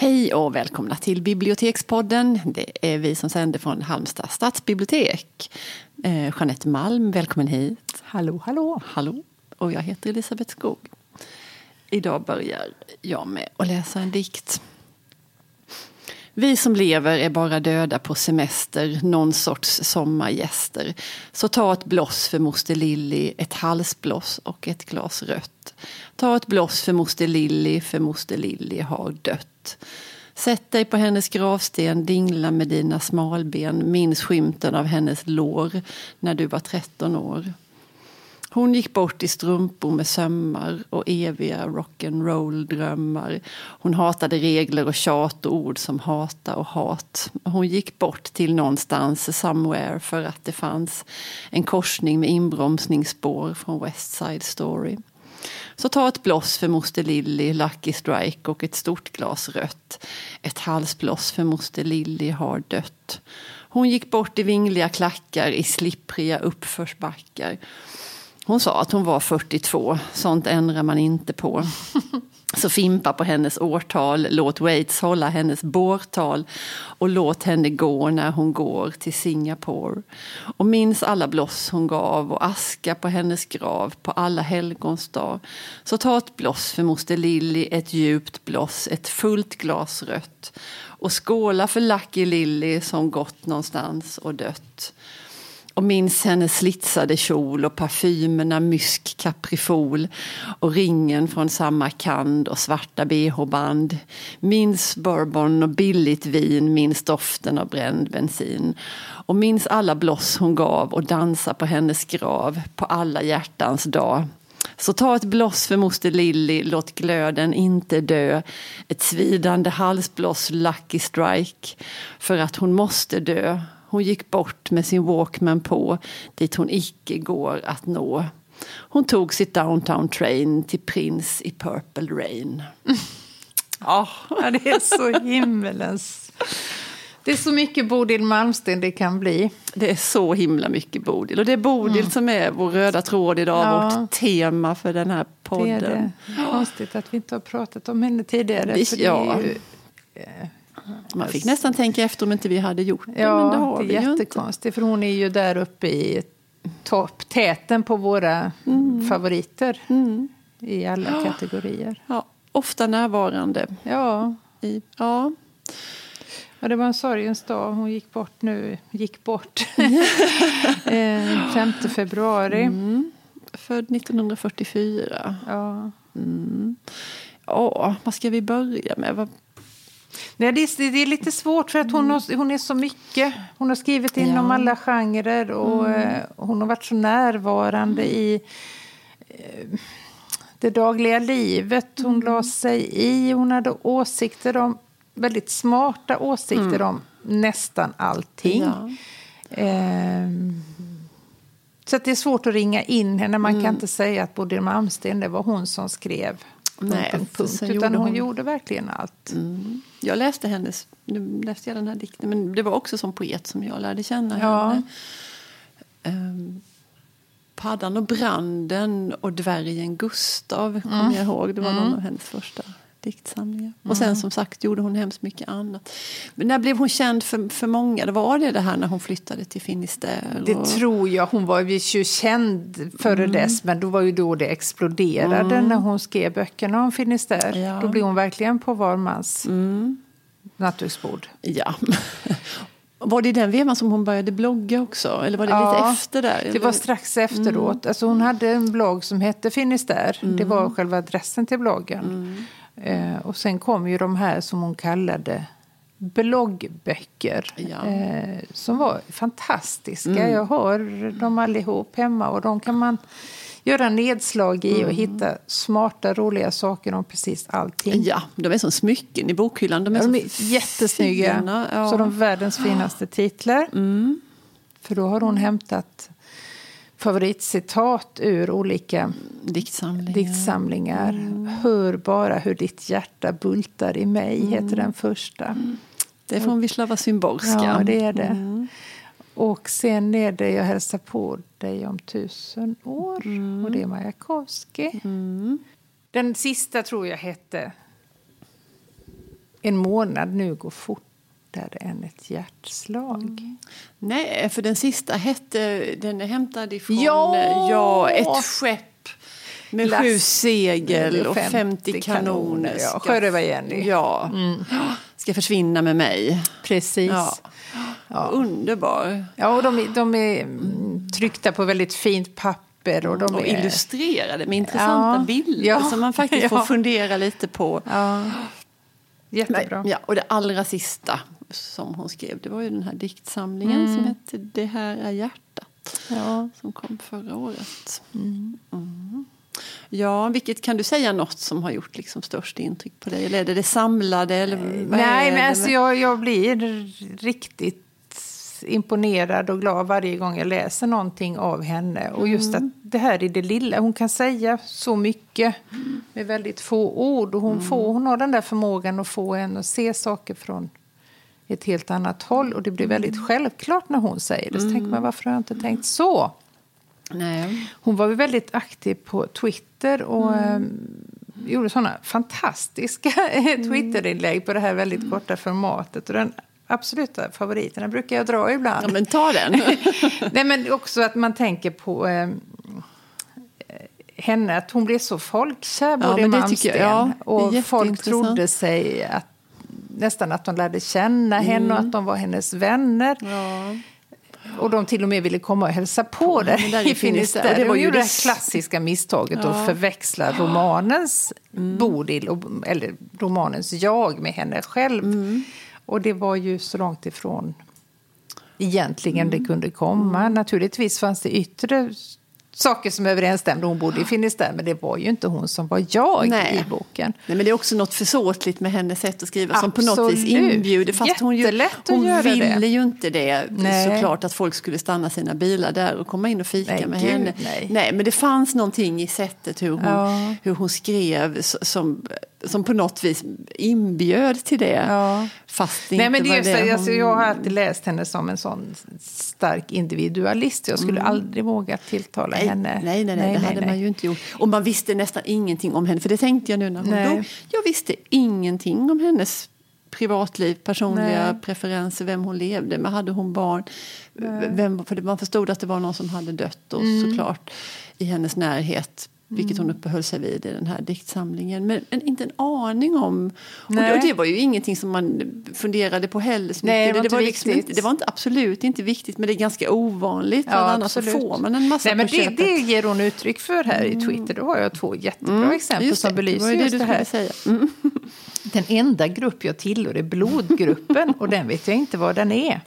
Hej och välkomna till Bibliotekspodden. Det är vi som sänder från Halmstad stadsbibliotek. Eh, Jeanette Malm, välkommen hit. Hallå, hallå. Hallå. Och jag heter Elisabeth Skog. Idag börjar jag med att läsa en dikt. Vi som lever är bara döda på semester, någon sorts sommargäster. Så ta ett bloss för moster Lilly, ett halsbloss och ett glas rött. Ta ett bloss för moster Lilly, för moster Lilly har dött. Sätt dig på hennes gravsten, dingla med dina smalben, minns skymten av hennes lår när du var 13 år. Hon gick bort i strumpor med sömmar och eviga rock'n'roll-drömmar. Hon hatade regler och tjat och ord som hata och hat. Hon gick bort till någonstans, somewhere, för att det fanns en korsning med inbromsningsspår från West Side Story. Så ta ett bloss för moster Lilly, Lucky Strike och ett stort glas rött. Ett halsbloss för moster Lilly har dött. Hon gick bort i vingliga klackar i slippriga uppförsbackar. Hon sa att hon var 42, sånt ändrar man inte på. Så fimpa på hennes årtal, låt Waits hålla hennes bårtal och låt henne gå när hon går till Singapore. Och minns alla bloss hon gav och aska på hennes grav på alla helgons dag. Så ta ett bloss för moster Lilly, ett djupt bloss, ett fullt glas rött. Och skåla för Lucky Lilly som gått någonstans och dött och minns hennes slitsade kjol och parfymerna mysk kaprifol och ringen från samma kand och svarta bh-band. Minns bourbon och billigt vin, minns doften av bränd bensin. Och minns alla bloss hon gav och dansa på hennes grav på alla hjärtans dag. Så ta ett bloss för moster Lilly, låt glöden inte dö. Ett svidande halsbloss, Lucky Strike, för att hon måste dö hon gick bort med sin Walkman på, dit hon icke går att nå. Hon tog sitt downtown train till Prince i Purple Rain. Ja, det är så himmelens... Det är så mycket Bodil Malmsten det kan bli. Det är så himla mycket Bodil. Och det är Bodil mm. som är vår röda tråd idag, ja. vårt tema för den här podden. Det är det. Konstigt att vi inte har pratat om henne tidigare. Vi, ja. Ju, eh, man fick nästan tänka efter om inte vi hade gjort det. Ja, men det har det är vi jättekonstigt. För hon är ju där uppe i topptäten på våra mm. favoriter. Mm. I alla ja. kategorier. Ja, ofta närvarande. Ja. I, ja. Ja, det var en sorgens dag. Hon gick bort nu. Gick bort. 5 eh, februari. Mm. Född 1944. Ja. Mm. Ja, vad ska vi börja med? Nej, det, är, det är lite svårt för att hon, har, hon är så mycket. Hon har skrivit inom ja. alla genrer och mm. Eh, hon har varit så närvarande i eh, det dagliga livet. Hon mm. la sig i, hon hade åsikter om, väldigt smarta åsikter mm. om nästan allting. Ja. Eh, så det är svårt att ringa in henne. Man mm. kan inte säga att Bodil Malmsten, det var hon som skrev Nej, punkt, punkt, utan gjorde hon, hon, gjorde verkligen allt. Mm. Jag läste hennes, nu läste jag den här dikten, men det var också som poet som jag lärde känna ja. henne. Um, Paddan och branden och dvärgen Gustav mm. kommer jag ihåg. Det var mm. någon av hennes första diktsamlingar. Mm. Och sen som sagt gjorde hon hemskt mycket annat. Men när blev hon känd för, för många? Det var det det här när hon flyttade till Finisterre? Det tror jag. Hon var ju känd före mm. dess men då var ju då det exploderade mm. när hon skrev böckerna om Finisterre. Ja. Då blev hon verkligen på var mans mm. nattduksbord. Ja. Var det i den vevan som hon började blogga också? Eller var det ja, lite efter där? Det var strax efteråt. Mm. Alltså hon hade en blogg som hette Finisterre. Mm. Det var själva adressen till bloggen. Mm. Eh, och sen kom ju de här som hon kallade bloggböcker. Ja. Eh, som var fantastiska. Mm. Jag har dem allihop hemma och de kan man göra nedslag i och mm. hitta smarta, roliga saker om precis allting. Ja, de är som smycken i bokhyllan. De är, de är jättesnygga. Fina, ja. Så de världens finaste titlar. Mm. För då har hon hämtat favoritcitat ur olika diktsamlingar. diktsamlingar. Mm. Hör bara hur ditt hjärta bultar i mig, mm. heter den första. Mm. Det är från Wisława Szymborska. Ja, det är det. Mm. Och sen är det Jag hälsar på dig om tusen år. Mm. Och det är Majakovskij. Mm. Den sista tror jag hette En månad nu går fortare än ett hjärtslag. Mm. Nej, för den sista hette, den är hämtad ifrån Ja! ja, ett skepp med Lass- sju segel och 50 50 kanoner. ja. ska- Sjörövar-Jenny. Ja, ska försvinna med mig. Precis. Ja. Ja. Underbar. Ja, och de, är- de är mm, tryckta på väldigt fint papper. Och, de Och är, illustrerade med intressanta Ja. bilder Ja. som man faktiskt Ja. får fundera lite på. Jättebra. Men, ja, och det allra sista som hon skrev det var ju den här diktsamlingen Mm. som hette Det här är hjärtat. Ja. Som kom förra året. Mm. Ja, vilket kan du säga något som har gjort liksom störst intryck på dig? Eller är det det samlade? Eller vad Nej, men alltså jag, jag blir riktigt imponerad och glad varje gång jag läser någonting av henne. Och just Mm. att det här är det lilla. Hon kan säga så mycket med väldigt få ord. Och hon, Mm. får, hon har den där förmågan att få en att se saker från ett helt annat håll. Och det blir väldigt Mm. självklart när hon säger det. Så tänker man, varför har jag inte tänkt så? Nej. Hon var väldigt aktiv på Twitter och Mm. eh, gjorde såna fantastiska Twitterinlägg på det här väldigt korta formatet. Och den absoluta favoriten, den brukar jag dra ibland. Ja, men ta den. Nej, men också att man tänker på eh, henne, att hon blev så folkkär, både det Malmsten. ja. Och folk trodde sig att, nästan att de lärde känna henne och att de var hennes vänner. Mm. ja. Och de till och med ville komma och hälsa på där, där i Finisterre. Det var ju det- klassiska misstaget Ja. Mm. att förväxla romanens Bodil, och, eller romanens jag med henne själv. Mm. Och det var ju så långt ifrån egentligen Mm. det kunde komma. Naturligtvis fanns det yttre saker som överensstämde. Hon bodde i Finisterre, men det var ju inte hon som var jag Nej. i boken. Nej, men det är också något försåtligt med hennes sätt att skriva som på något vis Absolut. inbjuder. Fast hon, ju, hon ville det. ju inte det Nej. såklart att folk skulle stanna sina bilar där och komma in och fika Nej, med gud, henne. nej. men det fanns någonting i sättet hur hon, Ja. hur hon skrev som, som på något vis inbjöd till det. Ja. Fast det Nej, men det just, det det, hon... alltså, jag har alltid läst henne som en sån stark individualist. Jag skulle aldrig våga tilltala Nej, henne. nej, nej, nej, det hade man ju inte gjort. Och man visste nästan ingenting om henne. För det tänkte jag nu när hon Nej. dog. Jag visste ingenting om hennes privatliv, personliga Nej. preferenser, vem hon levde med. Hade hon barn? Vem, för man förstod att det var någon som hade dött och Mm. såklart i hennes närhet. Vilket hon uppehöll sig vid i den här diktsamlingen. Men, men inte en aning om... Och det, och det var ju ingenting som man funderade på heller. så Nej, det var inte var liksom inte, det var inte, absolut inte viktigt, men det är ganska ovanligt. Ja, annars så får man en massa Nej, men det. Mm. det ger hon uttryck för här i Twitter. Då har jag två jättebra exempel Just som det, belyser det det just du det här. säga. Mm. Den enda grupp jag tillhör är blodgruppen och den vet jag inte vad den är.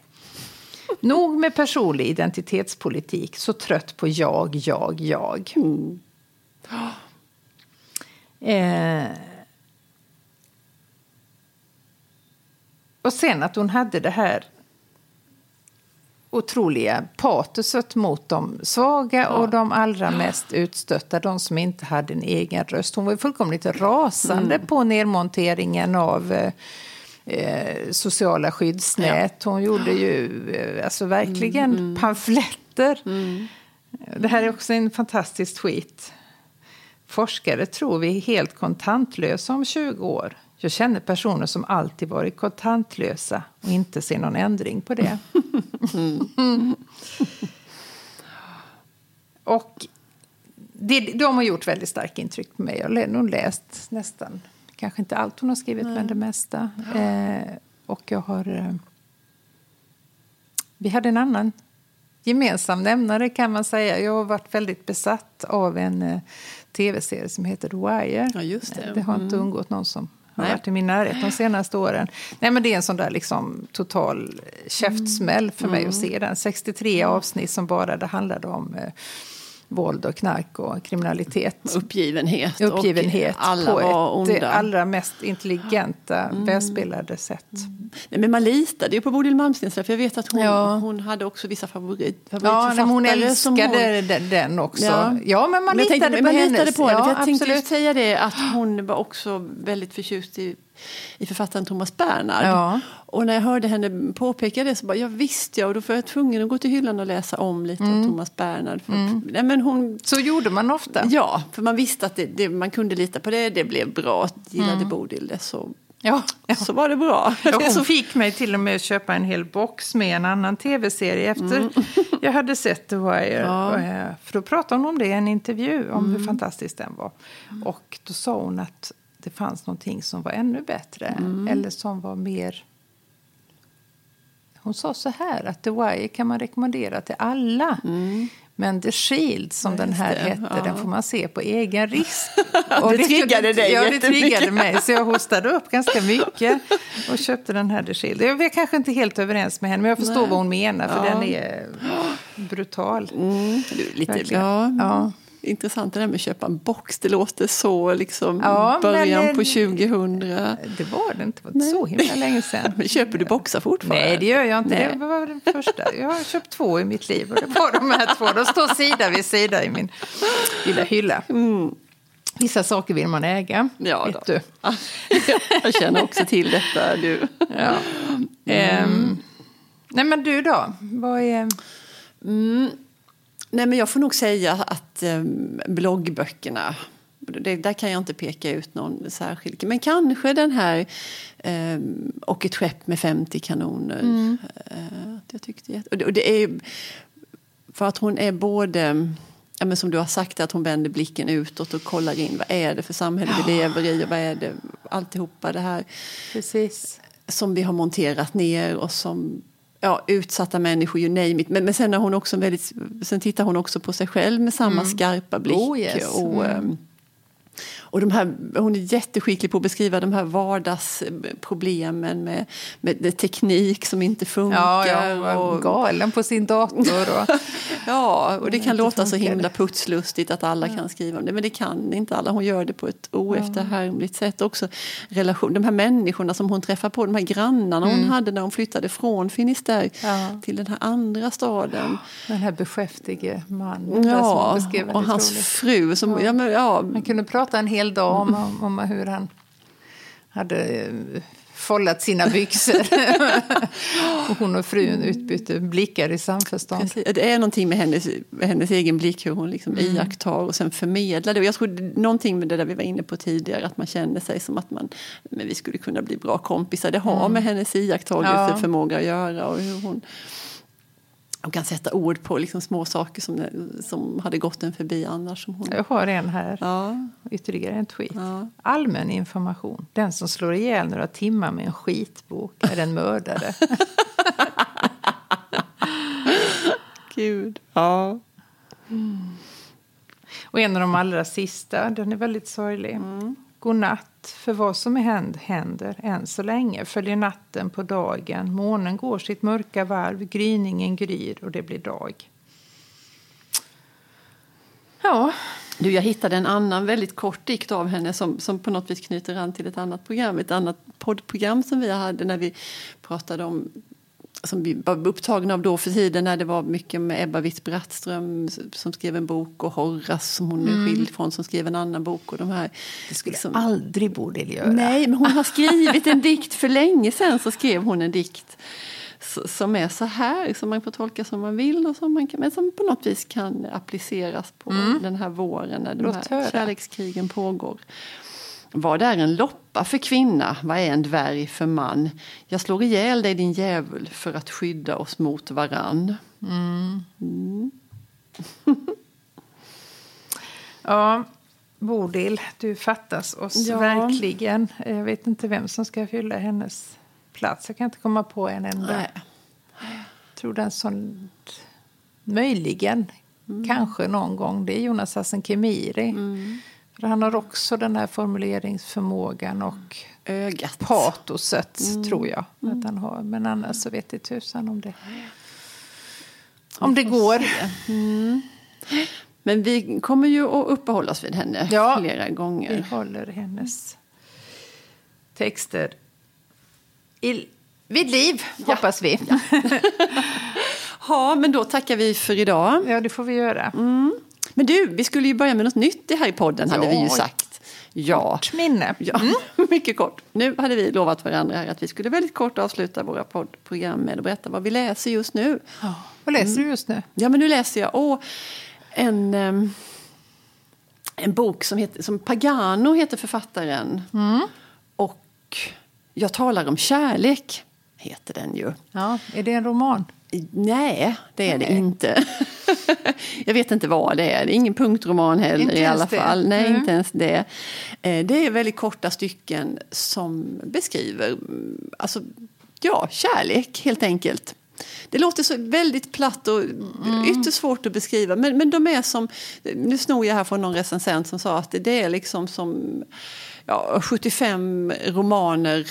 Nog med personlig identitetspolitik, så trött på jag, jag, jag. Eh. Och sen att hon hade det här otroliga patoset mot de svaga och de allra mest utstötta, de som inte hade en egen röst. Hon var fullkomligt rasande på nedmonteringen av eh, eh, sociala skyddsnät. Hon gjorde ju eh, alltså verkligen pamfletter. Det här är också en fantastisk tweet. Forskare tror vi är helt kontantlösa om 20 år. Jag känner personer som alltid varit kontantlösa och inte ser någon ändring på det. och det, de har gjort väldigt starkt intryck på mig. Jag har nog läst nästan, kanske inte allt hon har skrivit, men det mesta. Eh, och jag har... Eh, vi hade en annan gemensam nämnare kan man säga. Jag har varit väldigt besatt av en eh, tv-serie som heter The Wire. Ja, just det. det har inte undgått någon som har Nej. varit i min närhet de senaste åren. Nej, men det är en sån där liksom total käftsmäll för mig att se den. 63 avsnitt som bara det handlade om eh, våld och knark och kriminalitet. Uppgivenhet. Uppgivenhet Och alla på var onda. det allra mest intelligenta, välspelade sätt. Nej, men man litade ju på Bodil Malmsten. För jag vet att hon, Ja. hon hade också vissa favorit, Ja, favoritförfattare. nej, hon älskade den, den också. Ja. Ja. men man Men litade tänkte, på man hennes. litade på henne. ja, för jag tänkte absolut. just säga det att hon var också väldigt förtjust i, i författaren Thomas Bernhard. Ja. Och när jag hörde henne påpeka det så bara, ja visst ja, och då var jag tvungen att gå till hyllan och läsa om lite Mm. av Thomas Bernhard. För, nej, men hon, Så gjorde man ofta. ja, för man visste att det, det, man kunde lita på det, det blev bra. Gillade Bodil det så Ja, ja. så var det bra. Ja, hon fick mig till och med att köpa en hel box med en annan tv-serie efter jag hade sett The Wire. Ja. För då pratade hon om det i en intervju, om hur fantastisk den var. Och då sa hon att det fanns någonting som var ännu bättre, eller som var mer... Hon sa så här, att The Wire kan man rekommendera till alla. Men The Shield, som Ja, den här det. hette, Ja. den får man se på egen risk. Det triggade dig Ja, det triggade mig. Så jag hostade upp ganska mycket och köpte den här The Shield. Jag är kanske inte helt överens med henne, men jag förstår Nej. vad hon menar. För Ja. den är brutal. Mm, lite, Verkligen. Ja. Intressant det där med att köpa en box. Det låter så liksom Ja, början det- på 2000. Det var det inte. Var så himla länge sedan. Men köper du boxar fortfarande? Nej, det gör jag inte. Nej. Det var den första. Jag har köpt två i mitt liv och det var de här två. De står sida vid sida i min lilla hylla. Vissa saker vill man äga, Mm. Ja, vet då. du. Jag känner också till detta. Du. Ja. Ehm, nej, men du då? Vad är... Nej, men jag får nog säga att eh, bloggböckerna, det, där kan jag inte peka ut någon särskild. Men kanske den här eh, Och ett skepp med 50 kanoner. Eh, jag tyckte, och det, och det är för att hon är både Ja, men som du har sagt, att hon vänder blicken utåt och kollar in vad är det för samhälle vi lever i och vad är det, alltihopa det här Precis. som vi har monterat ner och som ja, utsatta människor, you name it. Men, men sen, är hon också väldigt, sen tittar hon också på sig själv med samma skarpa blick. Oh, yes. och, Mm. Och de här, hon är jätteskicklig på att beskriva de här vardagsproblemen med, med teknik som inte funkar. Ja, var och, galen på sin dator. Och, Ja, och det kan låta så funkar. himla putslustigt att alla kan skriva om det, men det kan inte alla. Hon gör det på ett oefterhärmligt sätt. Också relation, de här människorna som hon träffar på, de här grannarna hon hade när hon flyttade från Finisterre Ja. till den här andra staden. den här beskäftige mannen Ja, och hans roligt. fru som, ja. men, ja, Man kunde prata en hel dag om, om, om hur han hade eh, follat sina byxor. och hon och frun utbytte blickar i samförstånd. Precis. Det är någonting med hennes, med hennes egen blick, hur hon liksom Mm. iakttar och sen förmedlar det. Och jag tror någonting med det där vi var inne på tidigare, att man känner sig som att man, men vi skulle kunna bli bra kompisar. Det har med hennes iakttagelseförmåga att göra och hur hon, hon kan sätta ord på liksom små saker som, som hade gått en förbi annars. Som hon, Jag har en här, ja, ytterligare en tweet. Ja. Allmän information. Den som slår ihjäl några timmar med en skitbok är en mördare. gud. Ja. Och en av de allra sista, den är väldigt sorglig. God natt, för vad som händer händer än så länge. Följer natten på dagen, månen går sitt mörka varv, gryningen gryr och det blir dag. Ja, Du, jag hittade en annan väldigt kort dikt av henne som, som på något vis knyter an till ett annat program. Ett annat poddprogram som vi hade när vi pratade om som vi var upptagna av då för tiden när det var mycket med Ebba Witt-Brattström som skrev en bok och Horace som hon är skild från som skrev en annan bok. Och de här, det skulle liksom- aldrig Bodil göra. Nej, men hon har skrivit en dikt för länge sedan så skrev hon en dikt som är så här, som man får tolka som man vill och som man kan, men som på något vis kan appliceras på den här våren när de Låt här höra. kärlekskrigen pågår. Vad är en loppa för kvinna? Vad är en dvärg för man? Jag slår ihjäl dig din djävul för att skydda oss mot varann. Ja, Bodil, du fattas oss Ja. verkligen. Jag vet inte vem som ska fylla hennes plats. Jag kan inte komma på en enda. Nej. Jag tror den som möjligen, kanske någon gång, det är Jonas Hassan Khemiri. För han har också den här formuleringsförmågan och Ögat. patoset, tror jag. att han har. Men annars så vet det tusan om det, om det går. Men vi kommer ju att uppehålla oss vid henne Ja. flera Vi gånger. håller hennes texter i, vid liv, hoppas vi. Ja. Ja, men då tackar vi för idag. det får vi göra. Men du, vi skulle ju börja med något nytt i här i podden, hade Ja. vi ju sagt. Ja. Kort minne. Ja, mycket kort. Nu hade vi lovat varandra här att vi skulle väldigt kort avsluta våra poddprogram med att berätta vad vi läser just nu. Vad läser du just nu? Ja, men nu läser jag åh, en, em, en bok som heter som Pagano heter författaren. Och Jag talar om kärlek, heter den ju. Ja, är det en roman? Nej, det är det Nej. inte. jag vet inte vad det är. Det är ingen punktroman heller Inte i alla det. fall. Nej, Mm. inte ens det. Eh, Det är väldigt korta stycken som beskriver mm, alltså, ja, kärlek helt enkelt. Det låter så väldigt platt och Mm. ytterst svårt att beskriva. Men, men de är som, nu snor jag här från någon recensent som sa att det är liksom som ja, 75 romaner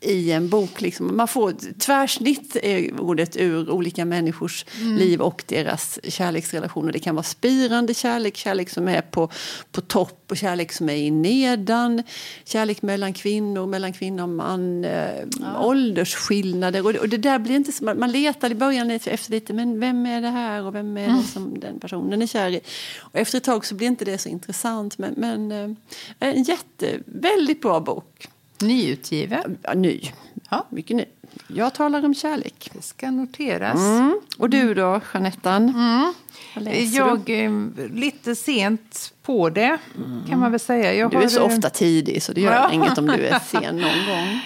i en bok. Liksom. Man får tvärsnitt är ordet ur olika människors liv och deras kärleksrelationer. Det kan vara spirande kärlek, kärlek som är på, på topp och kärlek som är i nedan. Kärlek mellan kvinnor, mellan kvinna och man. Eh, Åldersskillnader. Och och det där blir inte så, man, man letar i början efter lite, men vem är det här och vem är det som den personen är kär i? Och efter ett tag så blir inte det så intressant. Men, men eh, en jätte, väldigt bra bok. Nyutgiven. Ja, ny. Ja. Mycket ny. Jag talar om kärlek. Det ska noteras. Mm. Och du då, Jeanettan? Läser Jag är lite sent på det, kan man väl säga. Jag Du är har, så eh, ofta tidig så det gör Ja. inget om du är sen någon gång.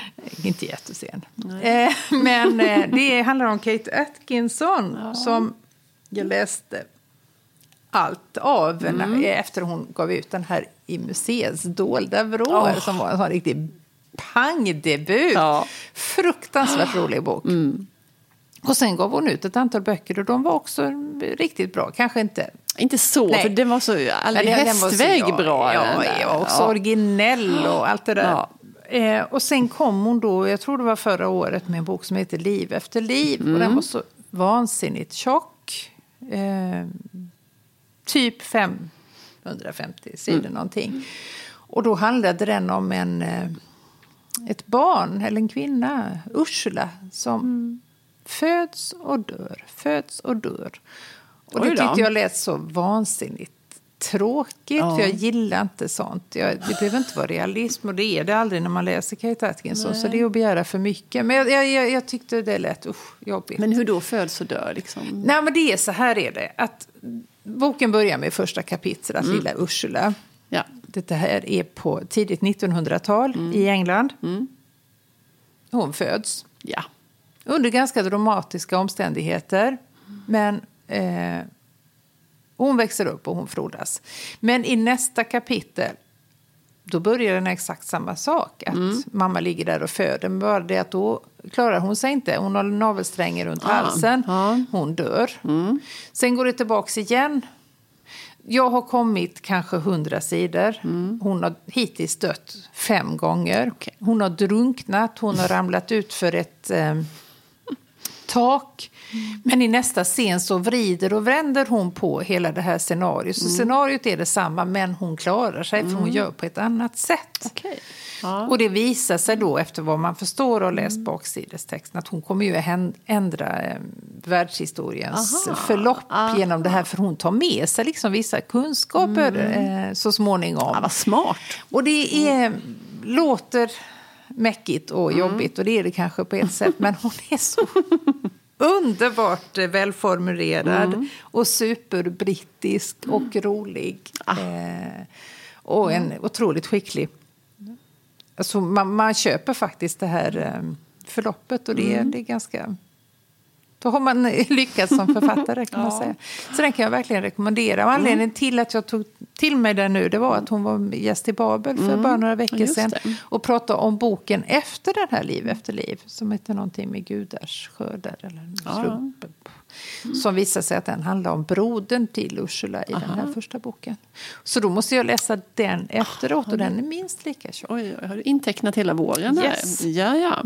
Inte jättesen. Eh, men eh, det handlar om Kate Atkinson som jag läste allt av Mm. när, efter hon gav ut den här i museets dolda vrår som var en sån riktig pangdebut. Ja. Mm. Fruktansvärt rolig bok. Och sen gav hon ut ett antal böcker och de var också riktigt bra. Kanske inte Inte så, Nej. för den var så aldrig Ja, hästväg ja, bra. Ja, ja, och så originell och allt det där. Ja. Eh, och sen kom hon då, jag tror det var förra året, med en bok som heter Liv efter liv. Och Mm. den var så vansinnigt tjock. Eh, typ 550 sidor Mm. någonting. Och då handlade den om en, eh, ett barn, eller en kvinna, Ursula, som Mm. föds och dör, föds och dör. Och Oj det då. tyckte jag lät så vansinnigt tråkigt, Ja. för jag gillar inte sånt. Jag, det behöver inte vara realism, och det är det aldrig när man läser Kate Atkinson, så det är att begära för mycket. Men jag, jag, jag, tyckte det lät usch, jobbigt. Men hur då föds och dör? Liksom? Nej, men det är så här är det. Att boken börjar med första kapitlet, Mm. Lilla Ursula. Ja. Detta här är på tidigt 1900-tal Mm. i England. Hon föds ja. under ganska dramatiska omständigheter. Men eh, hon växer upp och hon frodas. Men i nästa kapitel då börjar den exakt samma sak. Att Mm. mamma ligger där och föder. Men bara det att då klarar hon sig inte. Hon har navelsträngen runt Ah, halsen. ja. Hon dör. Sen går det tillbaks igen. Jag har kommit kanske hundra sidor. Hon har hittills dött fem gånger. Okej. Hon har drunknat, hon har ramlat ut för ett eh, tak. Men i nästa scen så vrider och vänder hon på hela det här scenariot. Så scenariot är detsamma, men hon klarar sig för hon gör på ett annat sätt. Okej. Ja. Och det visar sig då, efter vad man förstår och läst baksidestexten, att hon kommer ju ändra eh, världshistoriens Aha. förlopp Ah. genom det här. För hon tar med sig liksom vissa kunskaper eh, så småningom. Ja, vad smart. Och det är, låter mäckigt och jobbigt och det är det kanske på ett sätt. Men hon är så underbart välformulerad och superbrittisk och rolig. Eh, och en otroligt skicklig. Alltså man, man köper faktiskt det här eh, förloppet och det, är- det är ganska... Då har man lyckats som författare kan man säga. Så den kan jag verkligen rekommendera. Och anledningen till att jag tog till mig den nu det var att hon var gäst i Babel för bara några veckor sedan. Och pratade om boken efter den här Liv efter liv. Som heter någonting med gudars skördar. Eller slumpen. Som visar sig att den handlar om brodern till Ursula i den här första boken. Så då måste jag läsa den efteråt och den är minst lika tjock. Oj, har du intecknat hela våren här? Yes. Ja, ja.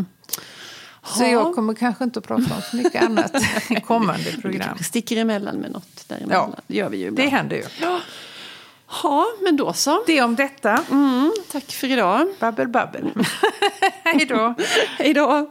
Så jag kommer kanske inte att prata om så mycket annat i kommande program. kanske sticker emellan med något däremellan. Ja. Det gör vi ju Det ibland. händer ju. Ja, men då så. Det om detta. Mm, tack för idag. Babbel, babbel. Hej då. Hej då.